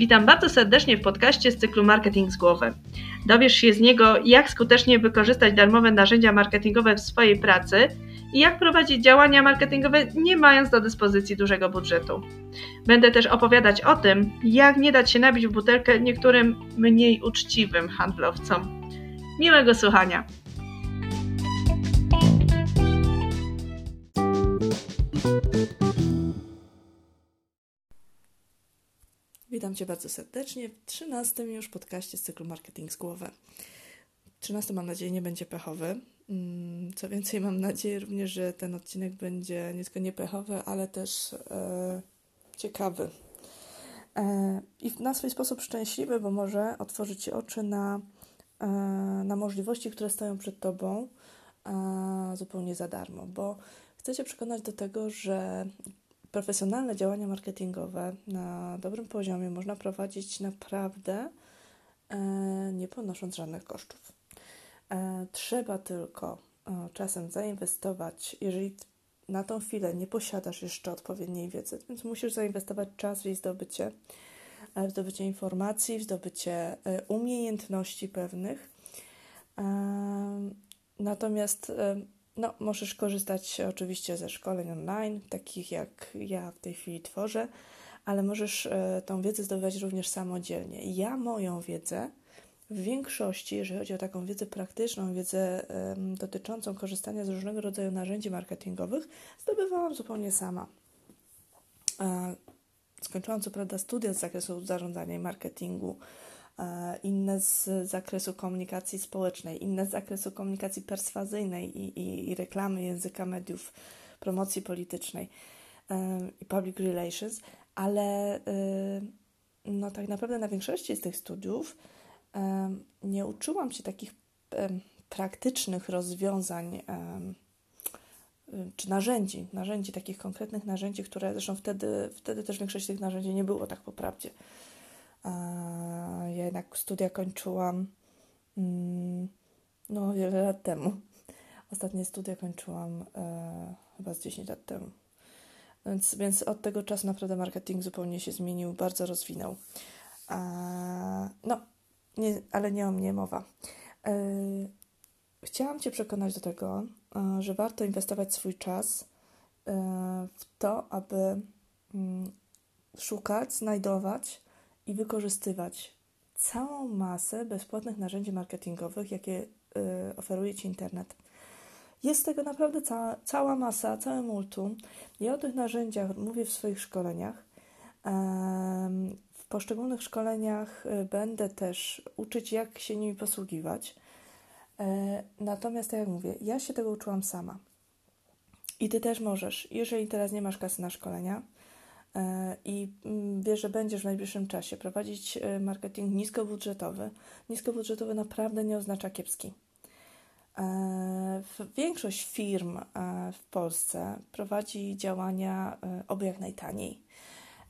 Witam bardzo serdecznie w podcaście z cyklu Marketing z głowy. Dowiesz się z niego, jak skutecznie wykorzystać darmowe narzędzia marketingowe w swojej pracy i jak prowadzić działania marketingowe, nie mając do dyspozycji dużego budżetu. Będę też opowiadać o tym, jak nie dać się nabić w butelkę niektórym mniej uczciwym handlowcom. Miłego słuchania! Witam Cię bardzo serdecznie w 13 już podcaście z cyklu Marketing z głowy. 13 mam nadzieję nie będzie pechowy. Mm, co więcej, mam nadzieję również, że ten odcinek będzie nie tylko niepechowy, ale też e, ciekawy. E, I na swój sposób szczęśliwy, bo może otworzyć Ci oczy na, e, na możliwości, które stoją przed Tobą e, zupełnie za darmo, bo chcę Cię przekonać do tego, że profesjonalne działania marketingowe na dobrym poziomie można prowadzić naprawdę e, nie ponosząc żadnych kosztów. E, trzeba tylko e, czasem zainwestować, jeżeli na tą chwilę nie posiadasz jeszcze odpowiedniej wiedzy, więc musisz zainwestować czas w jej zdobycie, w zdobycie informacji, w zdobycie umiejętności pewnych. Natomiast no, możesz korzystać oczywiście ze szkoleń online, takich jak ja w tej chwili tworzę, ale możesz e, tą wiedzę zdobywać również samodzielnie. Ja moją wiedzę w większości, jeżeli chodzi o taką wiedzę praktyczną, wiedzę dotyczącą korzystania z różnego rodzaju narzędzi marketingowych, zdobywałam zupełnie sama. skończyłam co prawda studia z zakresu zarządzania i marketingu, E, inne z zakresu komunikacji społecznej, inne z zakresu komunikacji perswazyjnej i, i, i reklamy języka mediów, promocji politycznej e, i public relations, ale e, no tak naprawdę na większości z tych studiów nie uczyłam się takich praktycznych rozwiązań czy narzędzi, narzędzi, takich konkretnych narzędzi, które zresztą wtedy, wtedy też większość tych narzędzi nie było tak po prawdzie. Ja jednak studia kończyłam mm, no, wiele lat temu. Ostatnie studia kończyłam e, chyba z 10 lat temu. Więc, więc od tego czasu naprawdę marketing zupełnie się zmienił, bardzo rozwinął. no, nie, ale nie o mnie mowa. E, chciałam Cię przekonać do tego, e, że warto inwestować swój czas e, w to, aby mm, szukać, znajdować i wykorzystywać całą masę bezpłatnych narzędzi marketingowych, jakie y, oferuje Ci internet. Jest tego naprawdę cała, cała masa, całe multum. Ja o tych narzędziach mówię w swoich szkoleniach. W poszczególnych szkoleniach y, będę też uczyć, jak się nimi posługiwać. E, natomiast, tak jak mówię, ja się tego uczyłam sama. I Ty też możesz. Jeżeli teraz nie masz kasy na szkolenia, i mm, wiesz, że będziesz w najbliższym czasie prowadzić e, marketing niskobudżetowy. Niskobudżetowy naprawdę nie oznacza kiepski. E, większość firm w Polsce prowadzi działania oby jak najtaniej.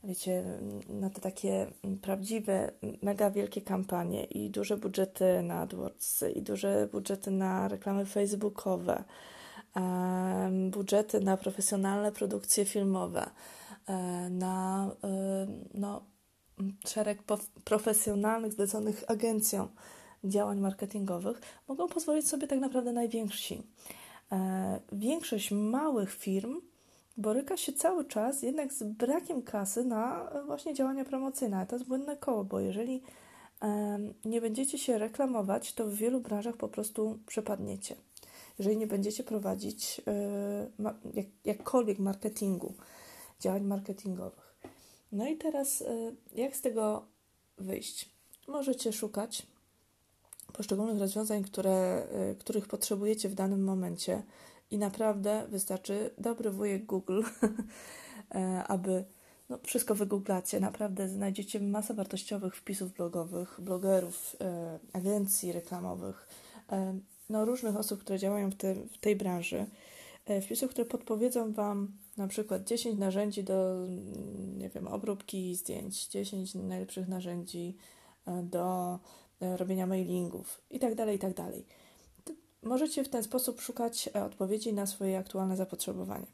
Wiecie, na te takie prawdziwe, mega wielkie kampanie i duże budżety na AdWords, i duże budżety na reklamy facebookowe, budżety na profesjonalne produkcje filmowe E, na e, no, szereg profesjonalnych, zleconych agencjom działań marketingowych, mogą pozwolić sobie tak naprawdę najwięksi. E, większość małych firm boryka się cały czas jednak z brakiem kasy na właśnie działania promocyjne. To jest błędne koło, bo jeżeli nie będziecie się reklamować, to w wielu branżach po prostu przepadniecie. Jeżeli nie będziecie prowadzić jakkolwiek marketingu, działań marketingowych. No i teraz, y, jak z tego wyjść? Możecie szukać poszczególnych rozwiązań, które, y, których potrzebujecie w danym momencie i naprawdę wystarczy dobry wujek Google, e, aby no, wszystko wygooglacie. Naprawdę znajdziecie masę wartościowych wpisów blogowych, blogerów, agencji reklamowych, no, różnych osób, które działają w, te, w tej branży. Wpisów, które podpowiedzą Wam na przykład 10 narzędzi do, nie wiem, obróbki zdjęć, 10 najlepszych narzędzi e, do e, robienia mailingów itd., tak itd. Tak Możecie w ten sposób szukać e, odpowiedzi na swoje aktualne zapotrzebowanie.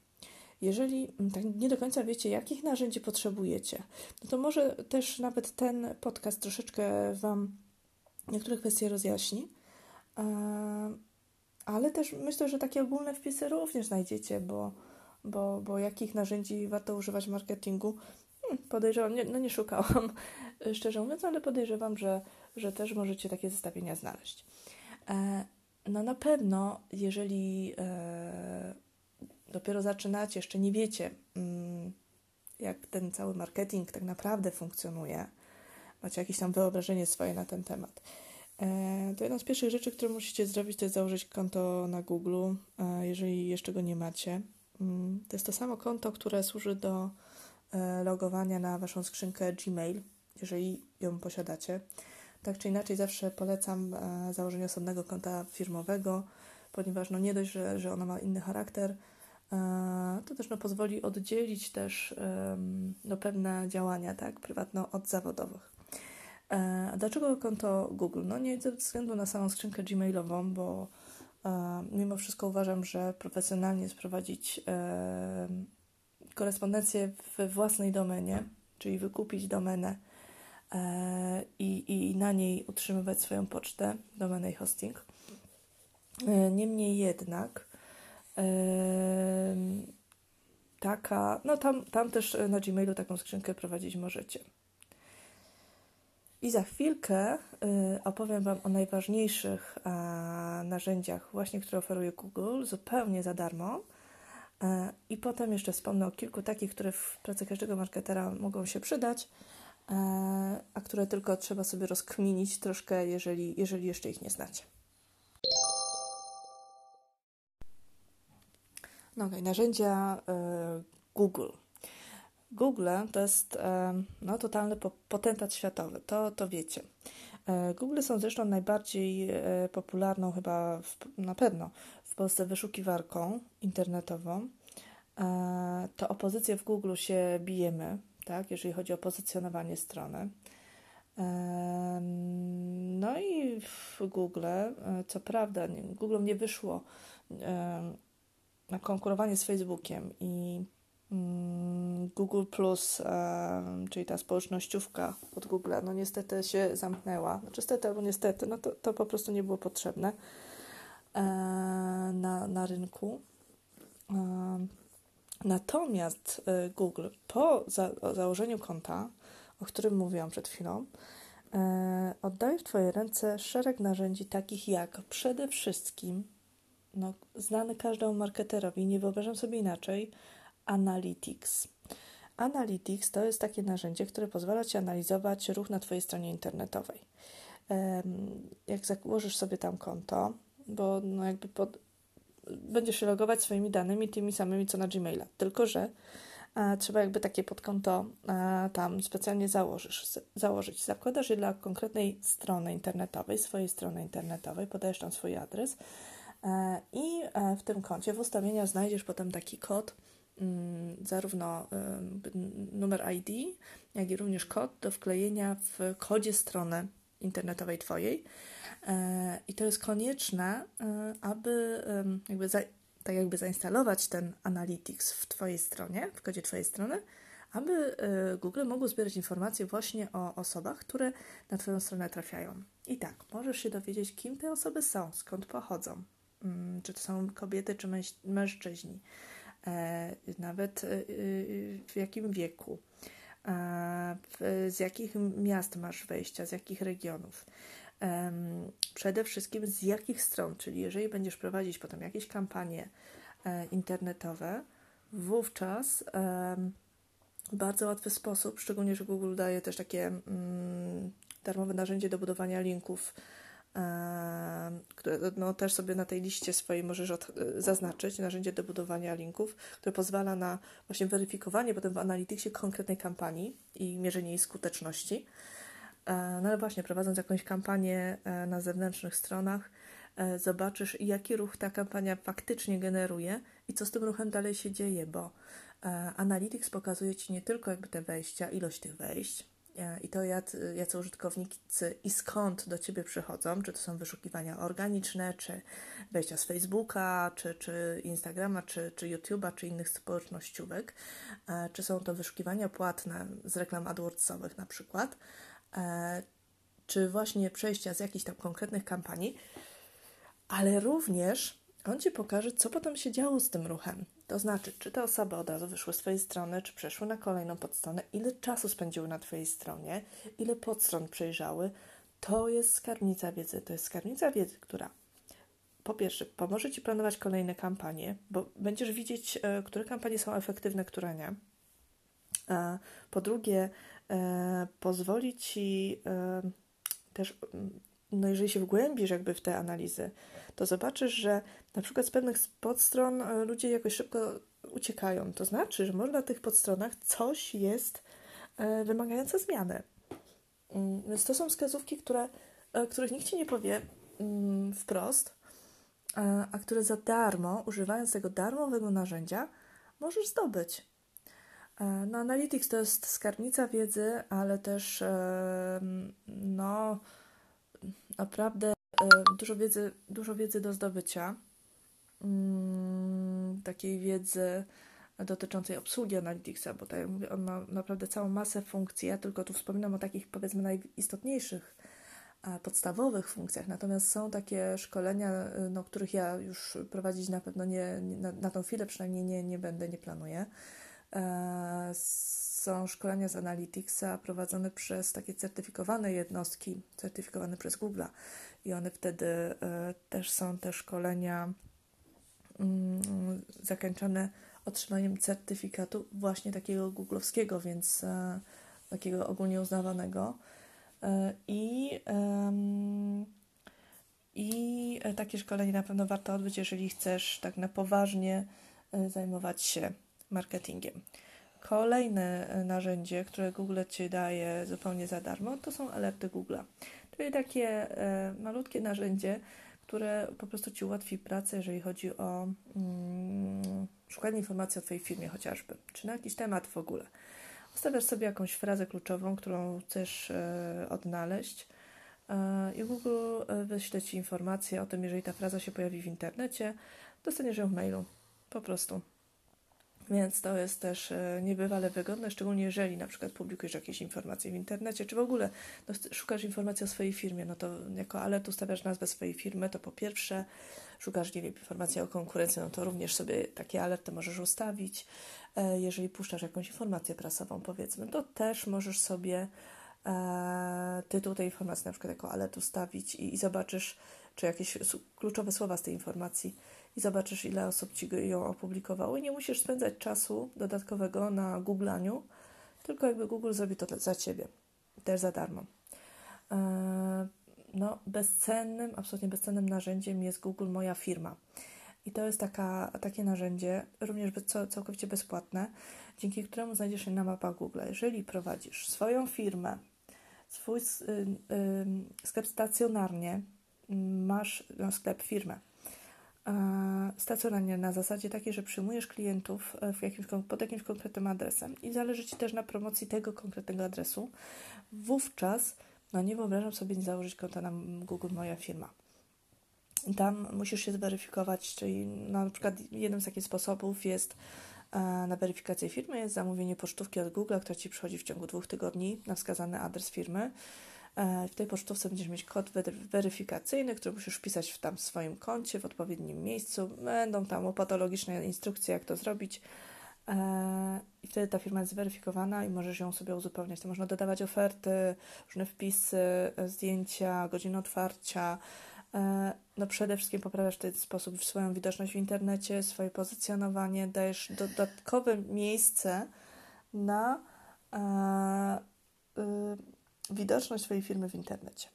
Jeżeli tak nie do końca wiecie, jakich narzędzi potrzebujecie, no to może też nawet ten podcast troszeczkę Wam niektóre kwestie rozjaśni. Ale też myślę, że takie ogólne wpisy również znajdziecie, bo, bo, bo jakich narzędzi warto używać w marketingu, hmm, podejrzewam, nie, no nie szukałam, szczerze mówiąc, ale podejrzewam, że, że też możecie takie zestawienia znaleźć. E, no na pewno, jeżeli e, dopiero zaczynacie, jeszcze nie wiecie, mm, jak ten cały marketing tak naprawdę funkcjonuje, macie jakieś tam wyobrażenie swoje na ten temat, to jedna z pierwszych rzeczy, które musicie zrobić, to jest założyć konto na Google, jeżeli jeszcze go nie macie. Mm, to jest to samo konto, które służy do logowania na Waszą skrzynkę Gmail, jeżeli ją posiadacie. Tak czy inaczej, zawsze polecam e, założenie osobnego konta firmowego, ponieważ no nie dość, że, że ono ma inny charakter, e, to też no, pozwoli oddzielić też no, pewne działania tak, prywatne od zawodowych. E, a dlaczego konto Google? No nie ze względu na samą skrzynkę gmailową, bo mimo wszystko uważam, że profesjonalnie jest prowadzić korespondencję we własnej domenie, czyli wykupić domenę E, i, i na niej utrzymywać swoją pocztę, domenę i hosting. E, niemniej jednak e, taka, no tam, tam też na Gmailu taką skrzynkę prowadzić możecie. I za chwilkę opowiem Wam o najważniejszych narzędziach, właśnie które oferuje Google, zupełnie za darmo. I potem jeszcze wspomnę o kilku takich, które w pracy każdego marketera mogą się przydać E, a które tylko trzeba sobie rozkminić troszkę, jeżeli, jeżeli jeszcze ich nie znacie. No okay, narzędzia y, Google. Google to jest y, no, totalny potentat światowy, to, to wiecie. Y, Google są zresztą najbardziej popularną chyba, w, na pewno, w Polsce wyszukiwarką internetową. To opozycję w Google się bijemy, tak, jeżeli chodzi o pozycjonowanie strony. No i w Google, e, co prawda, Google nie wyszło na konkurowanie z Facebookiem i Google Plus, czyli ta społecznościówka od Google, no niestety się zamknęła. Znaczy niestety albo niestety, no to, to po prostu nie było potrzebne e, na, na rynku. Natomiast y, Google po za założeniu konta, o którym mówiłam przed chwilą, e, oddaje w Twoje ręce szereg narzędzi takich jak przede wszystkim no, znany każdemu marketerowi, nie wyobrażam sobie inaczej, Analytics. Analytics to jest takie narzędzie, które pozwala Ci analizować ruch na Twojej stronie internetowej. Jak założysz sobie tam konto, bo no jakby pod, będziesz się logować swoimi danymi, tymi samymi co na Gmaila. Tylko, że e, trzeba jakby takie podkonto e, tam specjalnie założysz, założyć. Zakładasz je dla konkretnej strony internetowej, swojej strony internetowej, podajesz tam swój adres e, i e, w tym koncie w ustawieniach znajdziesz potem taki kod, zarówno numer ID, jak i również kod do wklejenia w kodzie strony internetowej Twojej. E, I to jest konieczne, e, aby jakby za, tak jakby zainstalować ten Analytics w Twojej stronie, w kodzie Twojej strony, aby e, Google mogło zbierać informacje właśnie o osobach, które na Twoją stronę trafiają. I tak, możesz się dowiedzieć, kim te osoby są, skąd pochodzą, mm, czy to są kobiety, czy mężczyźni, nawet w jakim wieku, z jakich miast masz wejścia, z jakich regionów? Przede wszystkim z jakich stron, czyli jeżeli będziesz prowadzić potem jakieś kampanie e, internetowe, wówczas bardzo łatwy sposób, szczególnie, że Google daje też takie mm, darmowe narzędzie do budowania linków, które no, też sobie na tej liście swojej możesz od, e, zaznaczyć, narzędzie do budowania linków, które pozwala na właśnie weryfikowanie potem w analityksie konkretnej kampanii i mierzenie jej skuteczności. E, no ale właśnie, prowadząc jakąś kampanię e, na zewnętrznych stronach, zobaczysz, jaki ruch ta kampania faktycznie generuje i co z tym ruchem dalej się dzieje, bo Analytics pokazuje Ci nie tylko jakby te wejścia, ilość tych wejść, i to, jacy, użytkownicy i skąd do Ciebie przychodzą, czy to są wyszukiwania organiczne, czy wejścia z Facebooka, czy, czy Instagrama, czy, czy YouTube'a, czy innych społecznościówek, e, czy są to wyszukiwania płatne z reklam AdWordsowych na przykład, czy właśnie przejścia z jakichś tam konkretnych kampanii, ale również on Ci pokaże, co potem się działo z tym ruchem. To znaczy, czy te osoby od razu wyszły z Twojej strony, czy przeszły na kolejną podstronę, ile czasu spędziły na Twojej stronie, ile podstron przejrzały. To jest skarbnica wiedzy. To jest skarbnica wiedzy, która po pierwsze pomoże Ci planować kolejne kampanie, bo będziesz widzieć, e, które kampanie są efektywne, które nie. Po drugie, e, pozwoli Ci e, też, no jeżeli się wgłębisz jakby w te analizy, to zobaczysz, że na przykład z pewnych podstron e, ludzie jakoś szybko uciekają. To znaczy, że może na tych podstronach coś jest e, wymagające zmiany. Mm, więc to są wskazówki, które, e, których nikt Ci nie powie mm, wprost, a które za darmo, używając tego darmowego narzędzia, możesz zdobyć. No, Analytics to jest skarbnica wiedzy, ale też no, naprawdę dużo wiedzy, dużo wiedzy do zdobycia. Mm, takiej wiedzy dotyczącej obsługi Analyticsa, bo tak jak mówię, on ma naprawdę całą masę funkcji. Ja tylko tu wspominam o takich powiedzmy najistotniejszych, podstawowych funkcjach. Natomiast są takie szkolenia, no, których ja już prowadzić na pewno nie, na, na tą chwilę przynajmniej nie, nie będę, nie planuję. E, są szkolenia z Analyticsa prowadzone przez takie certyfikowane jednostki, certyfikowane przez Google i one wtedy e, też są te szkolenia mm, zakończone otrzymaniem certyfikatu właśnie takiego googlowskiego, więc e, takiego ogólnie uznawanego. E, I, I takie szkolenie na pewno warto odbyć, jeżeli chcesz tak na poważnie zajmować się marketingiem. Kolejne narzędzie, które Google Ci daje zupełnie za darmo, to są alerty Google. Czyli takie e, malutkie narzędzie, które po prostu Ci ułatwi pracę, jeżeli chodzi o mm, szukanie informacji o Twojej firmie chociażby, czy na jakiś temat w ogóle. Ustawiasz sobie jakąś frazę kluczową, którą chcesz e, odnaleźć e, i Google e, wyśle Ci informację o tym, jeżeli ta fraza się pojawi w internecie, dostaniesz ją w mailu. Po prostu. Więc to jest też e, niebywale wygodne, szczególnie jeżeli na przykład publikujesz jakieś informacje w internecie, czy w ogóle no, szukasz informacji o swojej firmie, no to jako alert ustawiasz nazwę swojej firmy, to po pierwsze szukasz, nie wiem, informacji o konkurencji, no to również sobie takie alerty możesz ustawić. E, jeżeli puszczasz jakąś informację prasową, powiedzmy, to też możesz sobie e, tytuł tej informacji na przykład jako alert ustawić i, i zobaczysz, czy jakieś kluczowe słowa z tej informacji i zobaczysz, ile osób ci ją opublikowało. I nie musisz spędzać czasu dodatkowego na googlaniu, tylko jakby Google zrobi to za ciebie, też za darmo. E, no, bezcennym, absolutnie bezcennym narzędziem jest Google Moja Firma. I to jest taka, takie narzędzie, również całkowicie bezpłatne, dzięki któremu znajdziesz się na mapach Google. Jeżeli prowadzisz swoją firmę, swój y, y, sklep stacjonarnie, masz no, sklep, firmę, stacjonarnie na zasadzie takiej, że przyjmujesz klientów e, w jakimś, pod jakimś konkretnym adresem i zależy Ci też na promocji tego konkretnego adresu, wówczas no nie wyobrażam sobie nie założyć konta na Google Moja Firma. Tam musisz się zweryfikować, czyli na przykład jednym z takich sposobów jest e, na weryfikację firmy jest zamówienie pocztówki od Google, która Ci przychodzi w ciągu dwóch tygodni na wskazany adres firmy. E, w tej pocztówce będziesz mieć kod weryfikacyjny, który musisz wpisać w tam swoim koncie w odpowiednim miejscu. Będą tam patologiczne instrukcje, jak to zrobić. E, I wtedy ta firma jest zweryfikowana i możesz ją sobie uzupełniać. To można dodawać oferty, różne wpisy, zdjęcia, godziny otwarcia. E, no przede wszystkim poprawiasz w ten sposób swoją widoczność w internecie, swoje pozycjonowanie, dajesz dodatkowe miejsce na widoczność swojej firmy w internecie.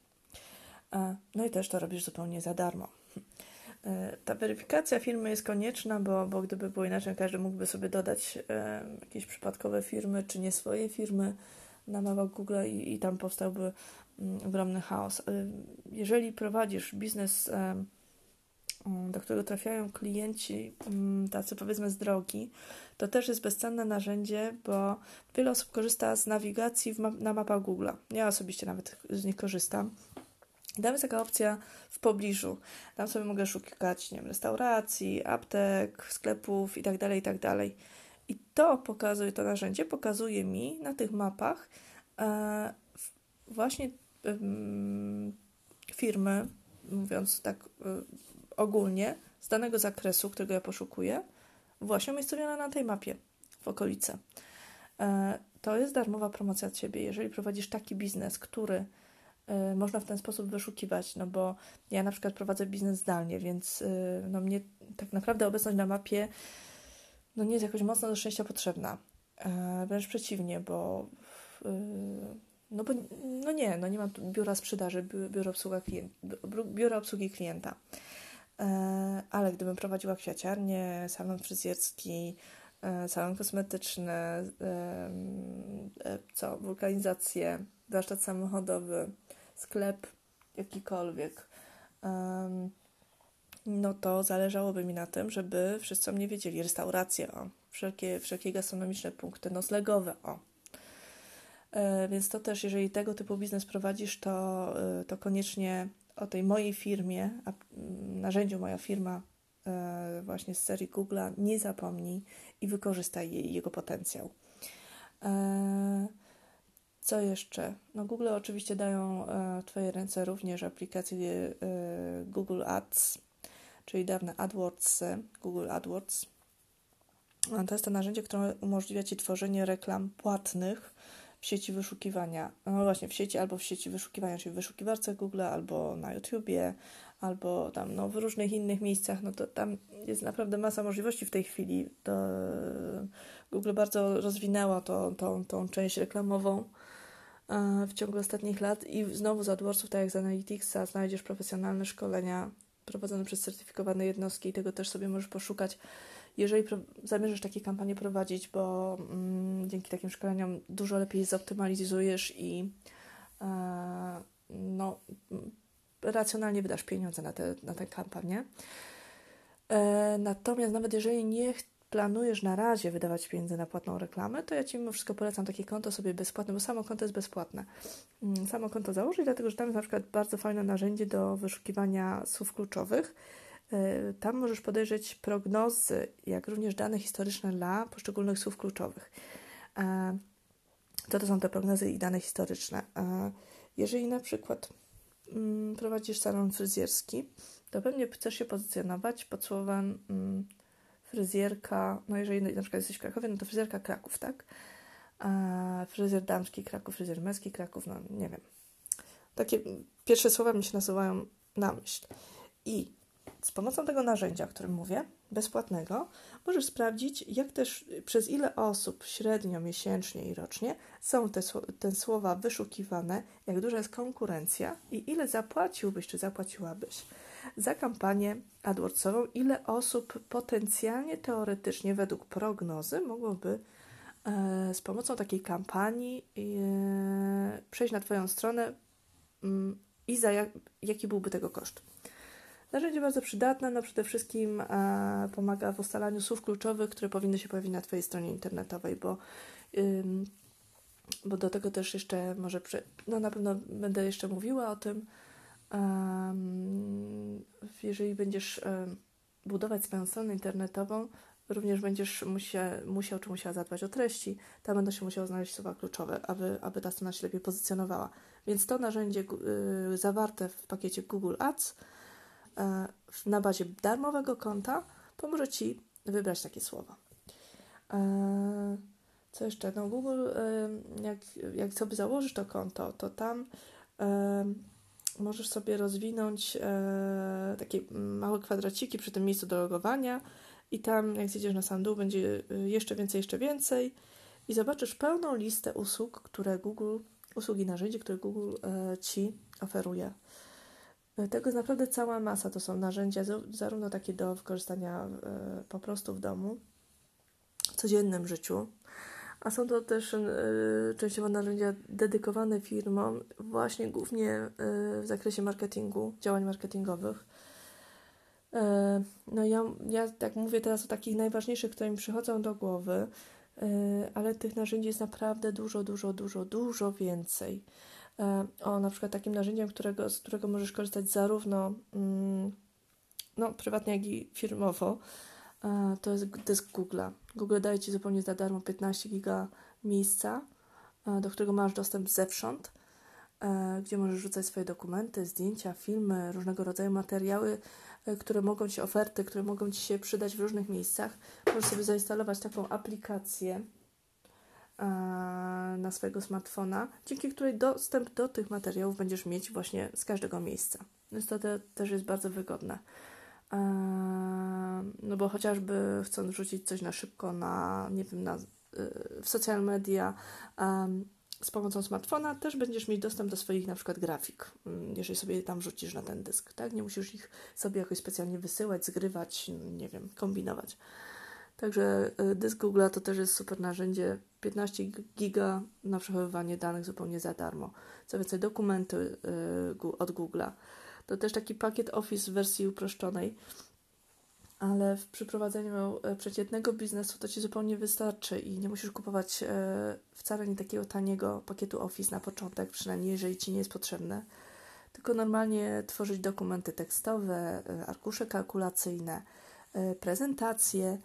No i też to robisz zupełnie za darmo. E, ta weryfikacja firmy jest konieczna, bo, bo gdyby było inaczej, każdy mógłby sobie dodać e, jakieś przypadkowe firmy, czy nie swoje firmy na mapach Google i, i tam powstałby mm, ogromny chaos. E, jeżeli prowadzisz biznes do którego trafiają klienci mm, tacy powiedzmy z drogi, to też jest bezcenne narzędzie, bo wiele osób korzysta z nawigacji ma na mapach Google. Ja osobiście nawet z nich korzystam. Tam jest taka opcja w pobliżu. Tam sobie mogę szukać nie wiem, restauracji, aptek, sklepów itd., tak itd. Tak I to pokazuje, to narzędzie pokazuje mi na tych mapach e, właśnie e, firmy, mówiąc tak e, ogólnie, z danego zakresu, którego ja poszukuję, właśnie umiejscowione na tej mapie w okolicy. E, to jest darmowa promocja od Ciebie. Jeżeli prowadzisz taki biznes, który y, można w ten sposób wyszukiwać, no bo ja na przykład prowadzę biznes zdalnie, więc y, no mnie tak naprawdę obecność na mapie no nie jest jakoś mocno do szczęścia potrzebna. Wręcz przeciwnie, bo no bo no nie, no nie mam biura sprzedaży, biura, obsługa klient, biura obsługi klienta. Ale gdybym prowadziła kwiaciarnię, salon fryzjerski, salon kosmetyczny, co, wulkanizację, warsztat samochodowy, sklep jakikolwiek, no to zależałoby mi na tym, żeby wszyscy o mnie wiedzieli. Restauracje, o, wszelkie, wszelkie gastronomiczne punkty noclegowe, o. E, więc to też, jeżeli tego typu biznes prowadzisz, to, e, to koniecznie o tej mojej firmie, a narzędziu moja firma e, właśnie z serii Google'a, nie zapomnij i wykorzystaj jej, jego potencjał. Co jeszcze? No Google oczywiście dają e, w Twoje ręce również aplikację e, Google Ads, czyli dawne AdWords, Google AdWords. To jest to narzędzie, które umożliwia Ci tworzenie reklam płatnych w sieci wyszukiwania. No właśnie, w sieci albo w sieci wyszukiwania, czyli w wyszukiwarce Google, albo na YouTubie, albo tam no, w różnych innych miejscach. No to tam jest naprawdę masa możliwości w tej chwili. To Google bardzo rozwinęło to, tą, tą część reklamową w ciągu ostatnich lat i znowu z AdWordsów, tak jak z Analyticsa, znajdziesz profesjonalne szkolenia prowadzone przez certyfikowane jednostki i tego też sobie możesz poszukać, jeżeli zamierzasz takie kampanie prowadzić, bo mm, dzięki takim szkoleniom dużo lepiej zoptymalizujesz i e, no, racjonalnie wydasz pieniądze na te, na tę kampanię. E, natomiast nawet jeżeli nie planujesz na razie wydawać pieniądze na płatną reklamę, to ja Ci mimo wszystko polecam takie konto sobie bezpłatne, bo samo konto jest bezpłatne. Mm, samo konto założyć, dlatego że tam jest na przykład bardzo fajne narzędzie do wyszukiwania słów kluczowych. E, tam możesz podejrzeć prognozy, jak również dane historyczne dla poszczególnych słów kluczowych. E, to to są te prognozy i dane historyczne. E, jeżeli na przykład mm, prowadzisz salon fryzjerski, to pewnie chcesz się pozycjonować pod słowem mm, fryzjerka, no jeżeli na przykład jesteś w Krakowie, no to fryzjerka Kraków, tak? A fryzjer damski Kraków, fryzjer męski Kraków, no nie wiem. Takie pierwsze słowa mi się nasuwają na myśl. I z pomocą tego narzędzia, o którym mówię, bezpłatnego, możesz sprawdzić, jak też przez ile osób średnio, miesięcznie i rocznie są te, te słowa wyszukiwane, jak duża jest konkurencja i ile zapłaciłbyś czy zapłaciłabyś za kampanię AdWordsową, ile osób potencjalnie, teoretycznie, według prognozy, mogłoby e, z pomocą takiej kampanii e, przejść na Twoją stronę mm, i za jak, jaki byłby tego koszt. Narzędzie bardzo przydatne, no przede wszystkim e, pomaga w ustalaniu słów kluczowych, które powinny się pojawić na Twojej stronie internetowej, bo, bo do tego też jeszcze może, no na pewno będę jeszcze mówiła o tym, jeżeli będziesz budować swoją stronę internetową, również będziesz musiał, musiał czy musiała zadbać o treści, tam będą się musiały znaleźć słowa kluczowe, aby, aby ta strona się lepiej pozycjonowała. Więc to narzędzie y, zawarte w pakiecie Google Ads e, na bazie darmowego konta pomoże Ci wybrać takie słowa. E, co jeszcze? No Google, jak, jak sobie założysz to konto, to tam możesz sobie rozwinąć e, takie małe kwadraciki przy tym miejscu do logowania i tam jak zjedziesz na sam dół będzie e, jeszcze więcej, jeszcze więcej i zobaczysz pełną listę usług, które Google, usługi narzędzi, które Google e, Ci oferuje. E, tego jest naprawdę cała masa. To są narzędzia zarówno takie do wykorzystania e, po prostu w domu, w codziennym życiu, a są to też y, częściowo narzędzia dedykowane firmom, właśnie głównie y, w zakresie marketingu, działań marketingowych. No ja, ja tak mówię teraz o takich najważniejszych, które mi przychodzą do głowy, ale tych narzędzi jest naprawdę dużo, dużo, dużo, dużo więcej. O, na przykład takim narzędziem, którego, z którego możesz korzystać zarówno mm, no, prywatnie, jak i firmowo, to jest dysk Google'a. Google daje Ci zupełnie za darmo 15 giga miejsca, do którego masz dostęp zewsząd, gdzie możesz rzucać swoje dokumenty, zdjęcia, filmy, różnego rodzaju materiały, które mogą Ci, oferty, które mogą Ci się przydać w różnych miejscach. Możesz sobie zainstalować taką aplikację na swojego smartfona, dzięki której dostęp do tych materiałów będziesz mieć właśnie z każdego miejsca. Więc to te, też jest bardzo wygodne. No bo chociażby chcąc wrzucić coś na szybko na, nie wiem, na, y, w social media z pomocą smartfona, też będziesz mieć dostęp do swoich na przykład grafik, mm, jeżeli sobie tam wrzucisz na ten dysk, tak? Nie musisz ich sobie jakoś specjalnie wysyłać, zgrywać, nie wiem, kombinować. Także y, dysk Google to też jest super narzędzie. 15 giga na przechowywanie danych zupełnie za darmo. Co więcej, dokumenty y, od Google'a to też taki pakiet Office w wersji uproszczonej, ale w przeprowadzeniu e, przeciętnego biznesu to Ci zupełnie wystarczy i nie musisz kupować e, wcale nie takiego taniego pakietu Office na początek, przynajmniej jeżeli Ci nie jest potrzebne, tylko normalnie tworzyć dokumenty tekstowe, e, arkusze kalkulacyjne, prezentacje,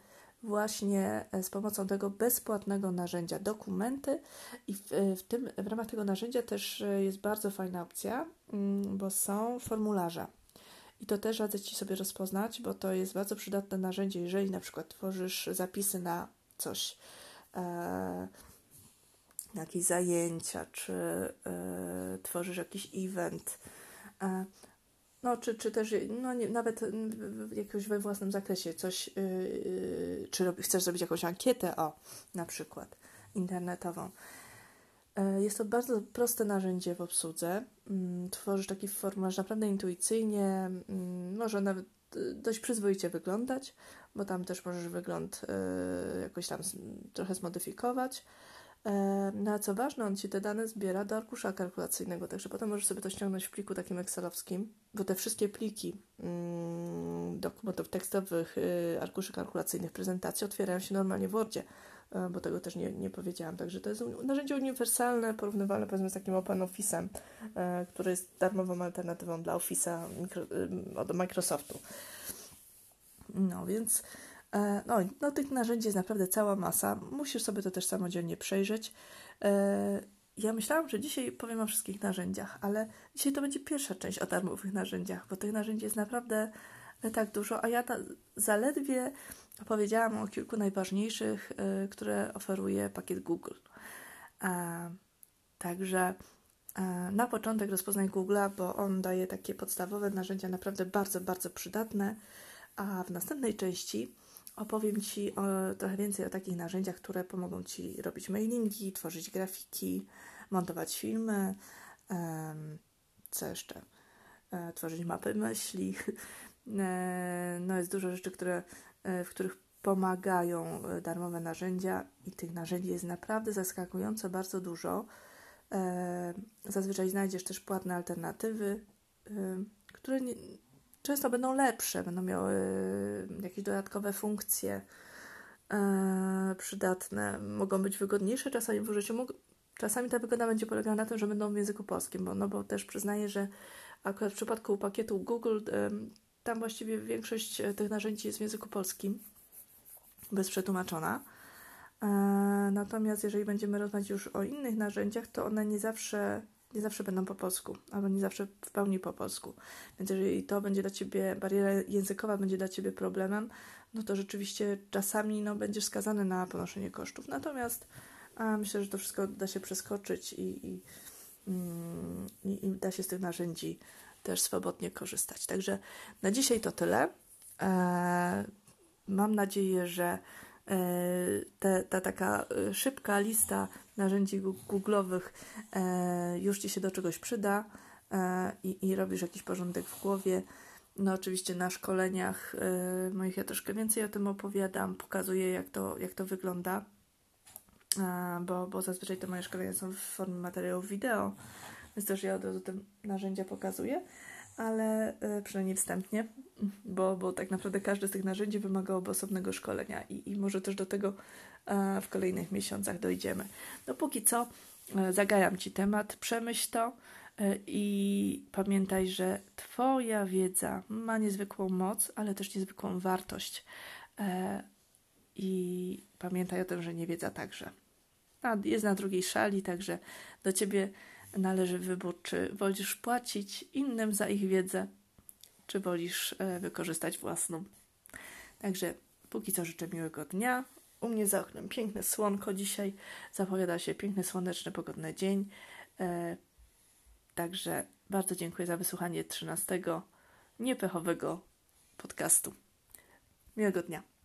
właśnie e, z pomocą tego bezpłatnego narzędzia dokumenty i w, e, w, tym, w ramach tego narzędzia też e, jest bardzo fajna opcja, mm, bo są formularze. I to też radzę Ci sobie rozpoznać, bo to jest bardzo przydatne narzędzie, jeżeli na przykład tworzysz zapisy na coś, e, jakieś zajęcia, czy e, tworzysz jakiś event, e, no, czy, czy też no, nie, nawet jakoś we własnym zakresie coś, yy, czy chcesz zrobić jakąś ankietę, o, na przykład internetową. Yy, jest to bardzo proste narzędzie w obsłudze. Yy, tworzysz taki formularz naprawdę intuicyjnie, mm, może nawet y, dość przyzwoicie wyglądać, bo tam też możesz wygląd y, jakoś tam trochę zmodyfikować. E, no a co ważne, on Ci te dane zbiera do arkusza kalkulacyjnego, także potem możesz sobie to ściągnąć w pliku takim excelowskim, bo te wszystkie pliki mm, dokumentów tekstowych, y, arkuszy kalkulacyjnych, prezentacji otwierają się normalnie w Wordzie, y, bo tego też nie, nie powiedziałam. Także to jest narzędzie uniwersalne, porównywalne powiedzmy z takim Open Office'em, y, który jest darmową alternatywą dla Office'a mikro, od Microsoftu. No więc E, no, no, tych narzędzi jest naprawdę cała masa. Musisz sobie to też samodzielnie przejrzeć. E, ja myślałam, że dzisiaj powiem o wszystkich narzędziach, ale dzisiaj to będzie pierwsza część o darmowych narzędziach, bo tych narzędzi jest naprawdę e, tak dużo, a ja zaledwie opowiedziałam o kilku najważniejszych, które oferuje pakiet Google. Także na początek rozpoznaj Google'a, bo on daje takie podstawowe narzędzia naprawdę bardzo, bardzo przydatne, a w następnej części opowiem Ci o, trochę więcej o takich narzędziach, które pomogą Ci robić mailingi, tworzyć grafiki, montować filmy, co jeszcze? E, tworzyć mapy myśli. E, no jest dużo rzeczy, które, e, w których pomagają darmowe narzędzia i tych narzędzi jest naprawdę zaskakująco bardzo dużo. Zazwyczaj znajdziesz też płatne alternatywy, które nie, często będą lepsze, będą miały e, jakieś dodatkowe funkcje e, przydatne, mogą być wygodniejsze czasami w użyciu. Czasami ta wygoda będzie polegała na tym, że będą w języku polskim, bo, no bo też przyznaję, że akurat w przypadku pakietu Google e, tam właściwie większość tych narzędzi jest w języku polskim, bez przetłumaczona. Natomiast jeżeli będziemy rozmawiać już o innych narzędziach, to one nie zawsze nie zawsze będą po polsku, albo nie zawsze w pełni po polsku. Więc jeżeli to będzie dla Ciebie, bariera językowa będzie dla Ciebie problemem, no to rzeczywiście czasami no, będziesz skazany na ponoszenie kosztów. Natomiast myślę, że to wszystko da się przeskoczyć i, i, mm, i, i da się z tych narzędzi też swobodnie korzystać. Także na dzisiaj to tyle. E, mam nadzieję, że te, ta taka e, szybka lista narzędzi googlowych e, już Ci się do czegoś przyda e, i, i robisz jakiś porządek w głowie. No oczywiście na szkoleniach moich ja troszkę więcej o tym opowiadam, pokazuję jak to, jak to wygląda, bo, bo zazwyczaj te moje szkolenia są w formie materiałów wideo, więc też ja od razu te narzędzia pokazuję. Ale y, przynajmniej wstępnie, bo, bo tak naprawdę każde z tych narzędzi wymagałoby osobnego szkolenia i, i może też do tego e, w kolejnych miesiącach dojdziemy. No póki co e, zagajam Ci temat, przemyśl to e, i pamiętaj, że Twoja wiedza ma niezwykłą moc, ale też niezwykłą wartość. I pamiętaj o tym, że niewiedza także. Jest na drugiej szali, także do Ciebie należy wybór, czy wolisz płacić innym za ich wiedzę, czy wolisz e, wykorzystać własną. Także póki co życzę miłego dnia. U mnie za oknem piękne słonko dzisiaj. Zapowiada się piękny, słoneczny, pogodny dzień. E, także bardzo dziękuję za wysłuchanie 13 niepechowego podcastu. Miłego dnia.